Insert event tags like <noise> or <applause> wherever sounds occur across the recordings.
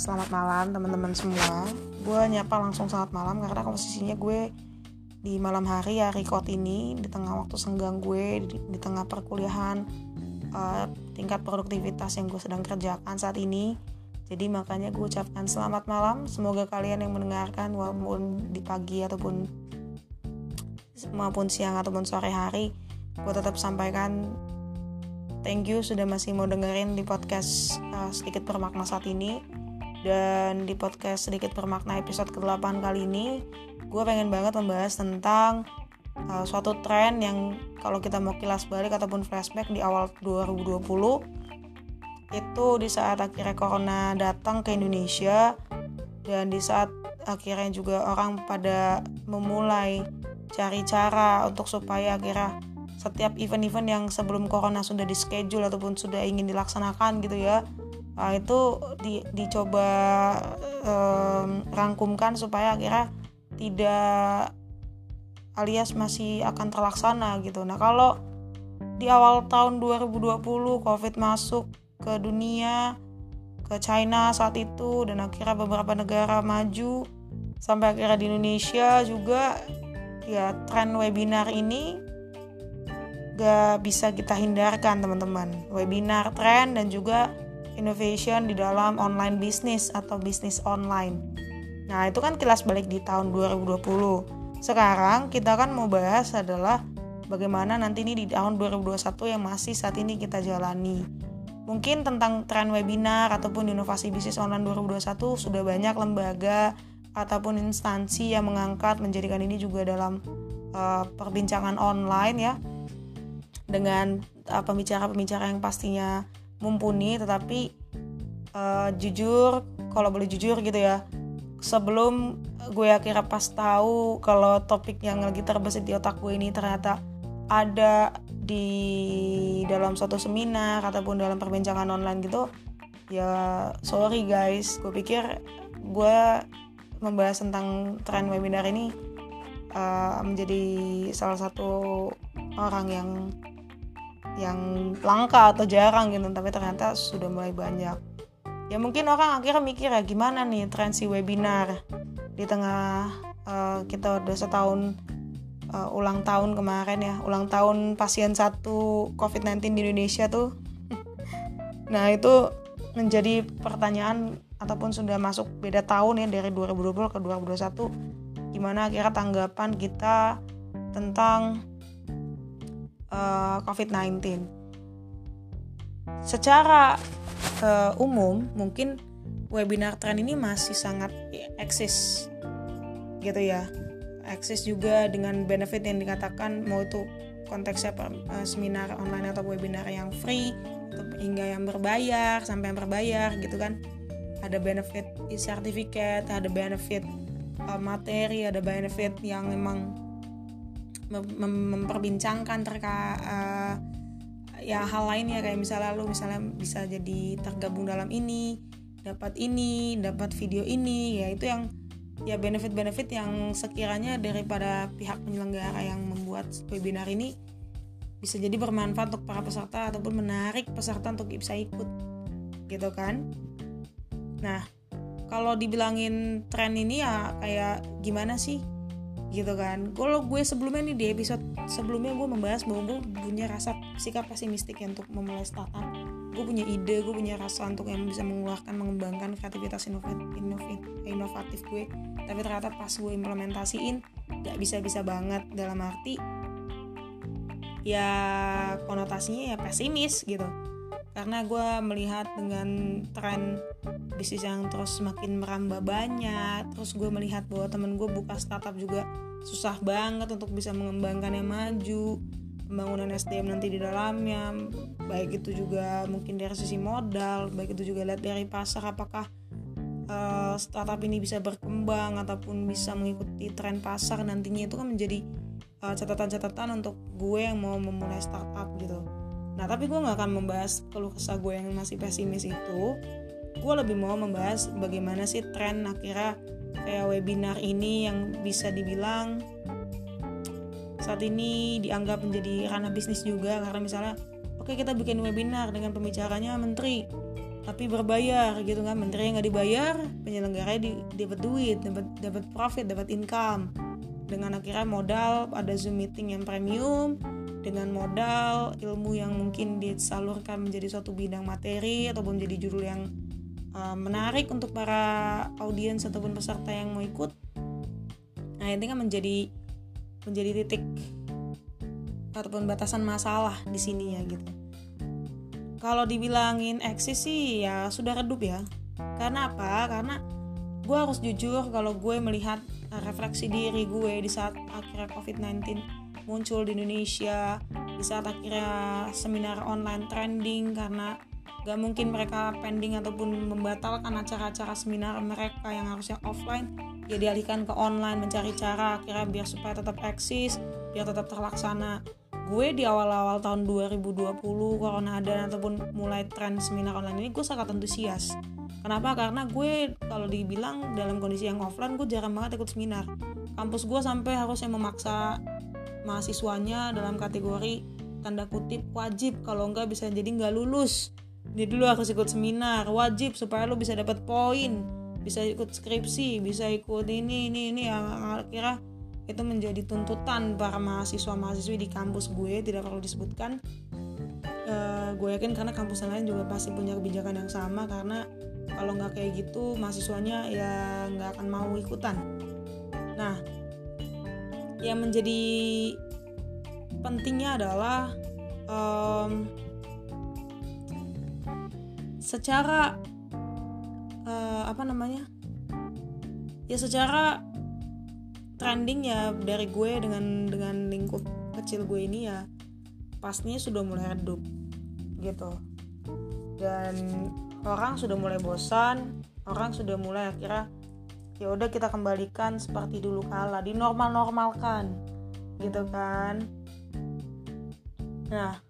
selamat malam teman-teman semua. Gue nyapa langsung selamat malam karena posisinya gue di malam hari ya record ini di tengah waktu senggang gue di, di tengah perkuliahan uh, tingkat produktivitas yang gue sedang kerjakan saat ini. Jadi makanya gue ucapkan selamat malam. Semoga kalian yang mendengarkan walaupun di pagi ataupun maupun siang ataupun sore hari, gue tetap sampaikan thank you sudah masih mau dengerin di podcast uh, sedikit bermakna saat ini dan di podcast sedikit bermakna episode ke-8 kali ini gue pengen banget membahas tentang uh, suatu tren yang kalau kita mau kilas balik ataupun flashback di awal 2020 itu di saat akhirnya corona datang ke Indonesia dan di saat akhirnya juga orang pada memulai cari cara untuk supaya akhirnya setiap event-event yang sebelum corona sudah di schedule ataupun sudah ingin dilaksanakan gitu ya nah, itu di, dicoba um, rangkumkan supaya akhirnya tidak alias masih akan terlaksana gitu. Nah kalau di awal tahun 2020 covid masuk ke dunia ke China saat itu dan akhirnya beberapa negara maju sampai akhirnya di Indonesia juga ya tren webinar ini gak bisa kita hindarkan teman-teman. Webinar tren dan juga innovation di dalam online bisnis atau bisnis online. Nah, itu kan kilas balik di tahun 2020. Sekarang kita kan mau bahas adalah bagaimana nanti ini di tahun 2021 yang masih saat ini kita jalani. Mungkin tentang tren webinar ataupun inovasi bisnis online 2021 sudah banyak lembaga ataupun instansi yang mengangkat menjadikan ini juga dalam uh, perbincangan online ya dengan uh, pembicara-pembicara yang pastinya mumpuni tetapi uh, jujur kalau boleh jujur gitu ya sebelum gue akhirnya pas tahu kalau topik yang lagi terbesit di otak gue ini ternyata ada di dalam suatu seminar ataupun dalam perbincangan online gitu ya sorry guys gue pikir gue membahas tentang tren webinar ini uh, menjadi salah satu orang yang yang langka atau jarang gitu tapi ternyata sudah mulai banyak. Ya mungkin orang akhirnya mikir ya gimana nih tren si webinar? Di tengah uh, kita udah setahun uh, ulang tahun kemarin ya ulang tahun pasien satu COVID-19 di Indonesia tuh. <laughs> Nah itu menjadi pertanyaan ataupun sudah masuk beda tahun ya dari 2020 ke 2021 gimana akhirnya tanggapan kita tentang uh, COVID-19. Secara uh, umum, mungkin webinar tren ini masih sangat eksis, gitu ya. Eksis juga dengan benefit yang dikatakan mau itu konteksnya uh, seminar online atau webinar yang free atau hingga yang berbayar sampai yang berbayar gitu kan. Ada benefit sertifikat, ada benefit uh, materi, ada benefit yang memang mem memperbincangkan terkait uh, ya hal lainnya kayak misalnya lu misalnya bisa jadi tergabung dalam ini dapat ini dapat video ini ya itu yang ya benefit-benefit yang sekiranya daripada pihak penyelenggara yang membuat webinar ini bisa jadi bermanfaat untuk para peserta ataupun menarik peserta untuk bisa ikut gitu kan? Nah kalau dibilangin tren ini ya kayak gimana sih gitu kan. Kalau gue sebelumnya nih di episode sebelumnya gue membahas bahwa gue punya rasa sikap pesimistik ya untuk memulai startup gue punya ide gue punya rasa untuk yang bisa mengeluarkan mengembangkan kreativitas inovatif, inovatif, inovatif gue. Tapi ternyata pas gue implementasiin gak bisa-bisa banget. Dalam arti ya konotasinya ya pesimis gitu karena gue melihat dengan tren bisnis yang terus semakin merambah banyak terus gue melihat bahwa temen gue buka startup juga susah banget untuk bisa mengembangkannya maju pembangunan SDM nanti di dalamnya baik itu juga mungkin dari sisi modal baik itu juga lihat dari pasar apakah uh, startup ini bisa berkembang ataupun bisa mengikuti tren pasar nantinya itu kan menjadi catatan eh, catatan-catatan untuk gue yang mau memulai startup gitu Nah tapi gue gak akan membahas keluh kesah gue yang masih pesimis itu. Gue lebih mau membahas bagaimana sih tren akhirnya kayak webinar ini yang bisa dibilang saat ini dianggap menjadi ranah bisnis juga. Karena misalnya oke kita bikin webinar dengan pembicaranya menteri tapi berbayar gitu kan. Menteri yang nggak dibayar penyelenggara di, dapat duit dapat dapat profit dapat income. Dengan akhirnya modal ada zoom meeting yang premium dengan modal ilmu yang mungkin disalurkan menjadi suatu bidang materi ataupun menjadi judul yang uh, menarik untuk para audiens ataupun peserta yang mau ikut nah ini kan menjadi menjadi titik ataupun batasan masalah di sini ya gitu. Kalau dibilangin eksis sih ya sudah redup ya. Karena apa? Karena gue harus jujur kalau gue melihat refleksi diri gue di saat akhirnya covid-19 muncul di Indonesia di saat akhirnya seminar online trending karena gak mungkin mereka pending ataupun membatalkan acara-acara seminar mereka yang harusnya offline. Ya dialihkan ke online mencari cara akhirnya biar supaya tetap eksis biar tetap terlaksana. Gue di awal-awal tahun 2020 corona ada ataupun mulai tren seminar online ini gue sangat antusias. Kenapa? Karena gue kalau dibilang dalam kondisi yang offline gue jarang banget ikut seminar. Kampus gue sampai harusnya memaksa mahasiswanya dalam kategori tanda kutip wajib. Kalau enggak bisa jadi nggak lulus. Jadi dulu harus ikut seminar. Wajib supaya lo bisa dapat poin. Bisa ikut skripsi bisa ikut ini ini ini. Yang akhirnya itu menjadi tuntutan para mahasiswa mahasiswi di kampus gue. Tidak perlu disebutkan. Uh, gue yakin karena kampus lain juga pasti punya kebijakan yang sama. Karena kalau nggak kayak gitu mahasiswanya ya nggak akan mau ikutan. Nah yang menjadi pentingnya adalah um, secara uh, apa namanya? Ya secara trending ya dari gue dengan dengan lingkup kecil gue ini ya pastinya sudah mulai redup gitu. Dan orang sudah mulai bosan orang sudah mulai akhirnya ya udah kita kembalikan seperti dulu kala di normal normalkan gitu kan? Nah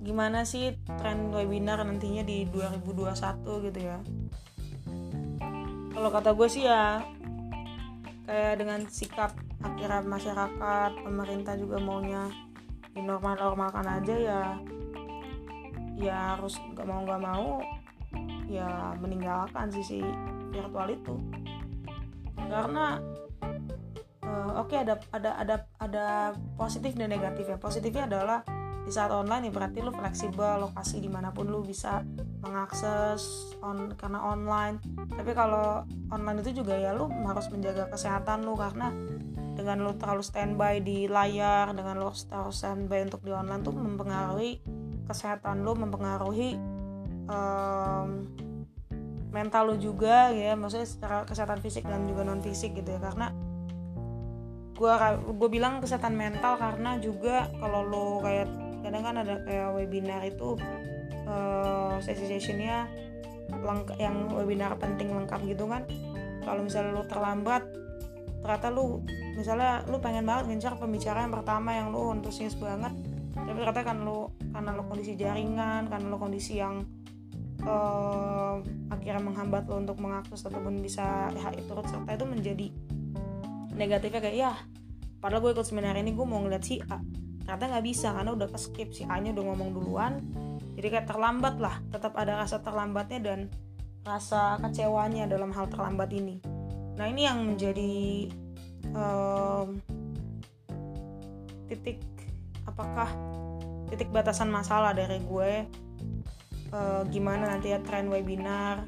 gimana sih tren webinar nantinya di 2021 gitu ya? Kalau kata gue sih ya kayak dengan sikap akhirnya masyarakat pemerintah juga maunya normal normalkan aja ya ya harus nggak mau nggak mau ya meninggalkan sisi virtual itu. Karena uh, oke okay, ada ada ada ada positif dan negatif ya. Positifnya adalah di saat online ya berarti lu fleksibel lokasi di mana pun lu bisa mengakses on karena online. Tapi kalau online itu juga ya lu harus menjaga kesehatan lu karena dengan lu terlalu standby di layar dengan lu terlalu standby untuk di online tuh mempengaruhi kesehatan lu mempengaruhi um, mental lu juga ya. Maksudnya secara kesehatan fisik dan juga non fisik gitu ya. Karena gue gue bilang kesehatan mental karena juga kalau lo kayak kadang kan ada kayak webinar itu uh, sesi-sesinya yang webinar penting lengkap gitu kan. Kalau misalnya lu terlambat ternyata lu misalnya lu pengen banget ngincar pembicara yang pertama yang lu antusias banget tapi ternyata kan lu karena lu kondisi jaringan karena lu kondisi yang uh, akhirnya menghambat lo untuk mengakses ataupun bisa ya, turut serta itu menjadi negatifnya kayak ya padahal gue ikut seminar ini gue mau ngeliat si A. Ternyata nggak bisa karena udah ke skip si A nya udah ngomong duluan. Jadi kayak terlambat lah tetap ada rasa terlambatnya dan rasa kecewanya dalam hal terlambat ini. Nah ini yang menjadi um, titik apakah titik batasan masalah dari gue uh, gimana nanti ya tren webinar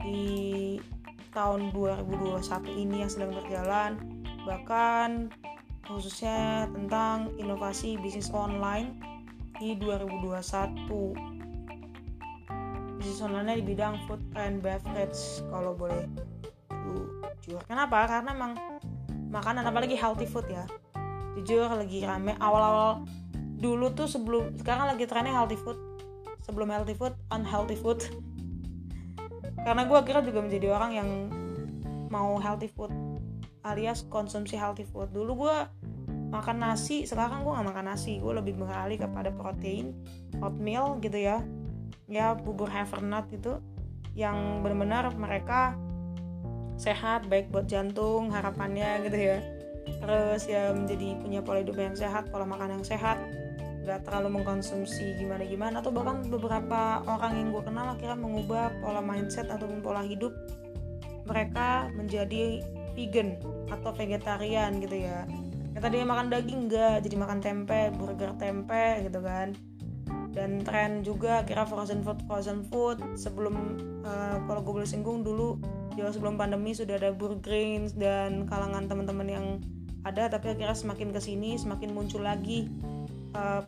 di tahun 2021 ini yang sedang berjalan. Bahkan khususnya tentang inovasi bisnis online di 2021 bisnis online di bidang food and beverage kalau boleh jujur. Kenapa? Karena emang makanan apalagi healthy food ya. Jujur lagi rame. Awal-awal dulu tuh sebelum sekarang lagi trennya healthy food sebelum healthy food unhealthy food. Karena gue akhirnya juga menjadi orang yang mau healthy food alias konsumsi healthy food. Dulu gue makan nasi sekarang gue gak makan nasi. Gue lebih beralih kepada protein oatmeal gitu ya. Ya bubur havernut itu yang benar-benar mereka sehat baik buat jantung harapannya gitu ya. Terus ya menjadi punya pola hidup yang sehat pola makan yang sehat nggak terlalu mengkonsumsi gimana gimana atau bahkan beberapa orang yang gue kenal akhirnya mengubah pola mindset ataupun pola hidup mereka menjadi vegan atau vegetarian gitu ya. Yang tadinya makan daging enggak jadi makan tempe burger tempe gitu kan. Dan tren juga kira frozen food frozen food. Sebelum uh, kalau gue boleh singgung dulu jauh sebelum pandemi sudah ada burgerins dan kalangan teman-teman yang ada tapi akhirnya semakin ke sini semakin muncul lagi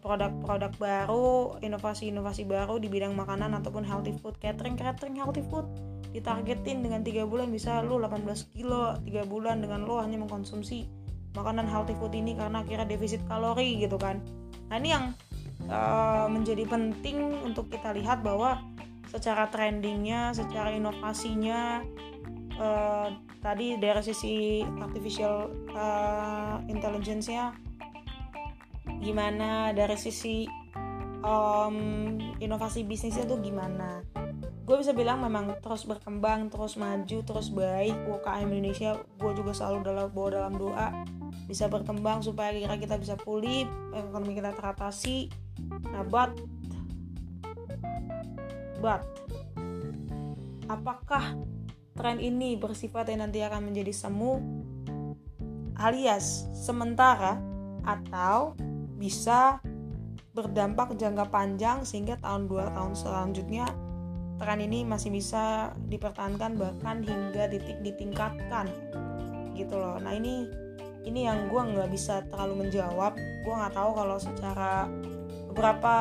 produk-produk uh, baru inovasi-inovasi baru di bidang makanan ataupun healthy food. Catering catering healthy food ditargetin dengan tiga bulan bisa lu 18 kilo tiga bulan dengan lo hanya mengkonsumsi makanan healthy food ini karena kira defisit kalori gitu kan. Nah ini yang uh, menjadi penting untuk kita lihat bahwa secara trendingnya, secara inovasinya uh, tadi dari sisi artificial uh, intelligence-nya gimana, dari sisi um, inovasi bisnisnya tuh gimana. Gue bisa bilang memang terus berkembang, terus maju, terus baik. UKM Indonesia gue juga selalu dalam bawa dalam doa bisa berkembang supaya kira kita bisa pulih, ekonomi kita teratasi Nah, but but apakah tren ini bersifat yang nanti akan menjadi semu alias sementara atau bisa berdampak jangka panjang sehingga tahun dua tahun selanjutnya tren ini masih bisa dipertahankan bahkan hingga titik ditingkatkan gitu loh. Nah ini ini yang gue nggak bisa terlalu menjawab. Gue nggak tahu kalau secara beberapa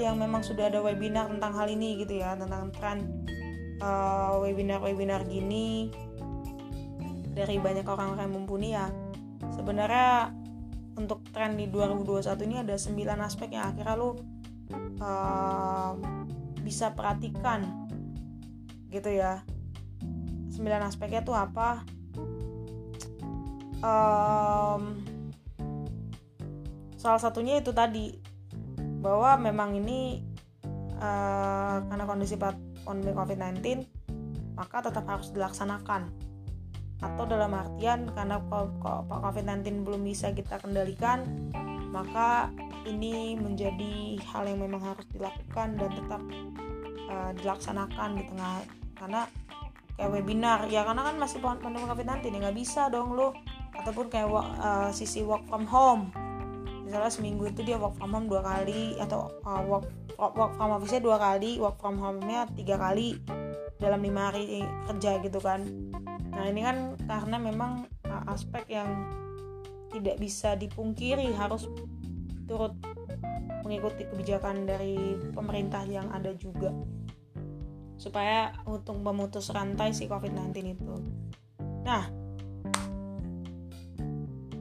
yang memang sudah ada webinar tentang hal ini gitu ya tentang tren uh, webinar-webinar gini dari banyak orang-orang yang mumpuni ya. Sebenarnya untuk tren di 2021 ini ada 9 aspek yang akhirnya lo uh, bisa perhatikan. Gitu ya. 9 aspeknya tuh apa? Um, salah satunya itu tadi bahwa memang ini uh, karena kondisi pandemi COVID-19 maka tetap harus dilaksanakan atau dalam artian karena COVID-19 belum bisa kita kendalikan maka ini menjadi hal yang memang harus dilakukan dan tetap uh, dilaksanakan di tengah karena kayak webinar ya karena kan masih pandemi COVID-19 ya nggak bisa dong lo ataupun kayak uh, sisi work from home. Misalnya seminggu itu dia work from home dua kali atau uh, work work from office-nya dua kali work from home-nya tiga kali dalam lima hari kerja gitu kan nah ini kan karena memang uh, aspek yang tidak bisa dipungkiri harus turut mengikuti kebijakan dari pemerintah yang ada juga. Supaya untuk memutus rantai si COVID-19 itu. Nah,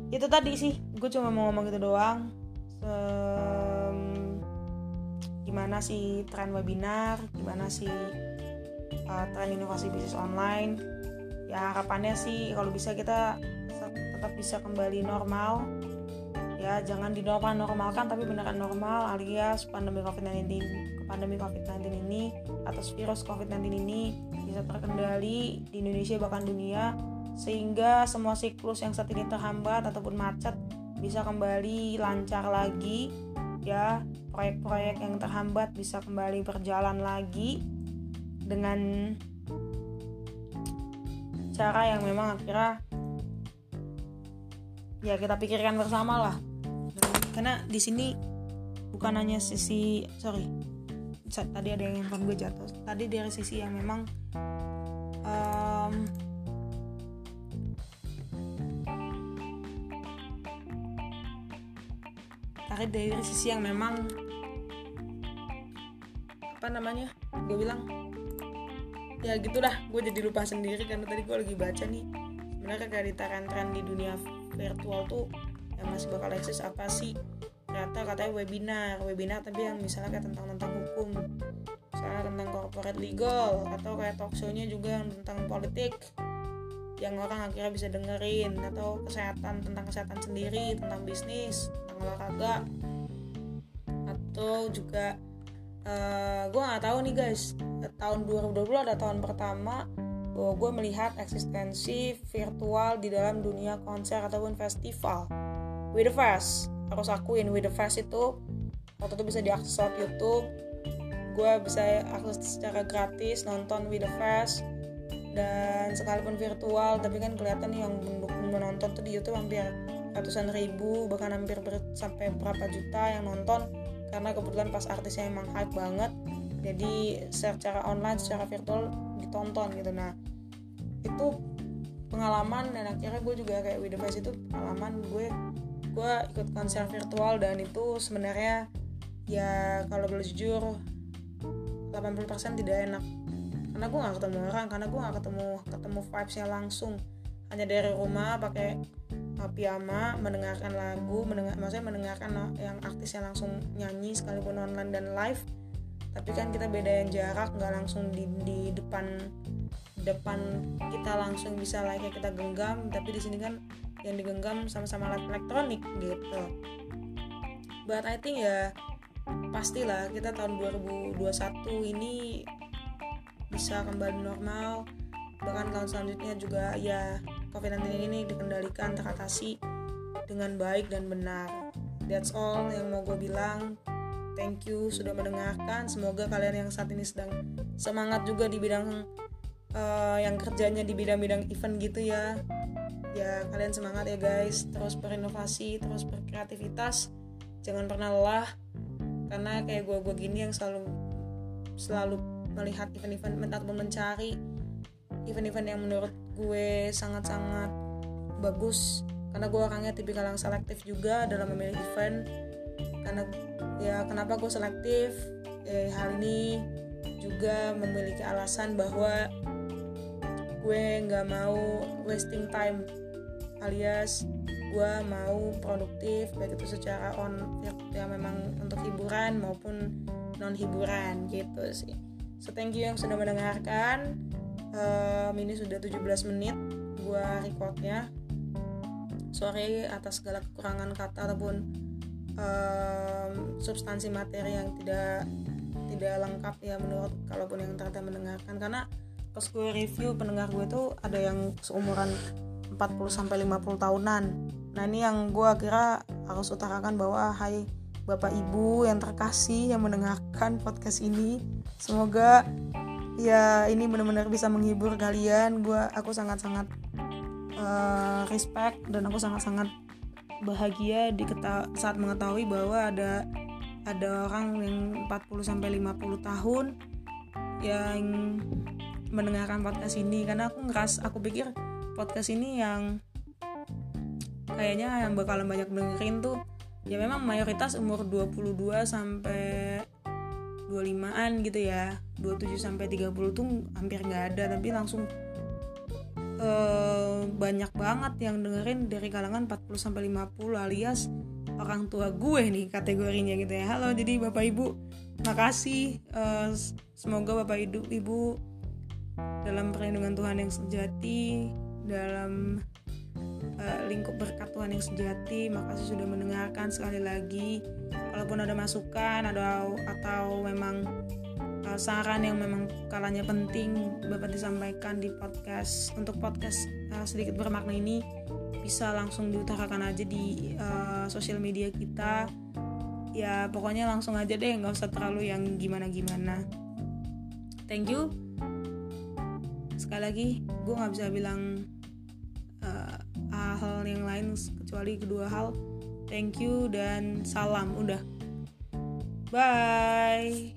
itu tadi sih. Gue cuma mau ngomong gitu doang. Um, gimana sih tren webinar? Gimana sih uh, tren inovasi bisnis online ya harapannya sih kalau bisa kita tetap bisa kembali normal. Ya jangan dinormal normalkan tapi beneran normal alias pandemi covid-19 pandemi covid-19 ini atau virus covid-19 ini bisa terkendali di Indonesia bahkan dunia sehingga semua siklus yang saat ini terhambat ataupun macet bisa kembali lancar lagi. Ya proyek-proyek yang terhambat bisa kembali berjalan lagi dengan cara yang memang akhirnya ya kita pikirkan bersama lah. Karena di sini bukan hanya sisi sorry tadi ada yang handphone gue jatuh. Tadi dari sisi yang memang um, karena dari sisi yang memang apa namanya gue bilang ya gitulah gue jadi lupa sendiri karena tadi gue lagi baca nih. Sebenarnya kayak di dunia virtual tuh yang masih bakal eksis apa sih? Ternyata katanya webinar webinar tapi yang misalnya kayak tentang tentang hukum. Misalnya tentang corporate legal atau kayak talk show-nya juga yang tentang politik yang orang akhirnya bisa dengerin. Atau kesehatan tentang kesehatan sendiri tentang bisnis olahraga. Atau juga uh, eh, gue nggak tahu nih guys tahun 2020 ada tahun pertama bahwa gue melihat eksistensi virtual di dalam dunia konser ataupun festival. With the fest harus akuin with the fest itu waktu itu bisa diakses lewat YouTube. Gue bisa akses secara gratis nonton with the fast dan sekalipun virtual tapi kan kelihatan yang menonton tuh di YouTube hampir ratusan ribu bahkan hampir ber, sampai berapa juta yang nonton. Karena kebetulan pas artisnya emang hype banget jadi secara online secara virtual ditonton gitu. Nah itu pengalaman dan akhirnya gue juga kayak with the fast itu pengalaman gue gue ikut konser virtual dan itu sebenarnya ya kalau boleh jujur 80% tidak enak. Karena gue gak ketemu orang karena gue gak ketemu ketemu vibesnya langsung. Hanya dari rumah pakai piyama mendengarkan lagu mendengar maksudnya mendengarkan yang artisnya langsung nyanyi sekalipun online dan live tapi kan kita beda yang jarak nggak langsung di, di depan depan kita langsung bisa like kita genggam tapi di sini kan yang digenggam sama-sama elektronik gitu. But I think ya pastilah kita tahun 2021 ini bisa kembali normal. Bahkan tahun selanjutnya juga ya COVID-19 ini dikendalikan teratasi dengan baik dan benar. That's all yang mau gue bilang thank you sudah mendengarkan. Semoga kalian yang saat ini sedang semangat juga di bidang uh, yang kerjanya di bidang-bidang event gitu ya. Ya kalian semangat ya guys. Terus berinovasi terus berkreativitas. Jangan pernah lelah. Karena kayak gue gue gini yang selalu selalu melihat event-event ataupun mencari event-event yang menurut gue sangat-sangat bagus. Karena gue orangnya tipikal yang selektif juga dalam memilih event karena ya kenapa gue selektif? Eh, hal ini juga memiliki alasan bahwa gue nggak mau wasting time alias gue mau produktif baik itu secara on ya memang untuk hiburan maupun non hiburan gitu sih. So thank you yang sudah mendengarkan. Um, ini sudah 17 menit gue recordnya. Sorry atas segala kekurangan kata ataupun um, substansi materi yang tidak tidak lengkap ya menurut kalaupun yang ternyata mendengarkan karena pas gue review pendengar gue tuh ada yang seumuran 40 sampai 50 tahunan. Nah, ini yang gue kira harus utarakan bahwa hai Bapak Ibu yang terkasih yang mendengarkan podcast ini, semoga ya ini benar-benar bisa menghibur kalian. Gua aku sangat-sangat uh, respect dan aku sangat-sangat bahagia saat mengetahui bahwa ada ada orang yang 40 sampai 50 tahun yang mendengarkan podcast ini. Karena aku ngeras aku pikir podcast ini yang kayaknya yang bakalan banyak dengerin tuh ya memang mayoritas umur 22 sampai 25-an gitu ya. 27 sampai 30 tuh hampir nggak ada tapi langsung uh, banyak banget yang dengerin dari kalangan 40 sampai 50 alias orang tua gue nih kategorinya gitu ya halo jadi bapak ibu makasih uh, semoga bapak ibu ibu dalam perlindungan Tuhan yang sejati dalam uh, lingkup berkat Tuhan yang sejati. Makasih sudah mendengarkan sekali lagi. Walaupun ada masukan ada atau memang saran yang memang kalanya penting Bapak disampaikan di podcast untuk podcast uh, sedikit bermakna ini bisa langsung diutarakan aja di uh, sosial media kita. Ya pokoknya langsung aja deh nggak usah terlalu yang gimana gimana thank you. Sekali lagi gue nggak bisa bilang uh, hal yang lain kecuali kedua hal. Thank you dan salam udah. Bye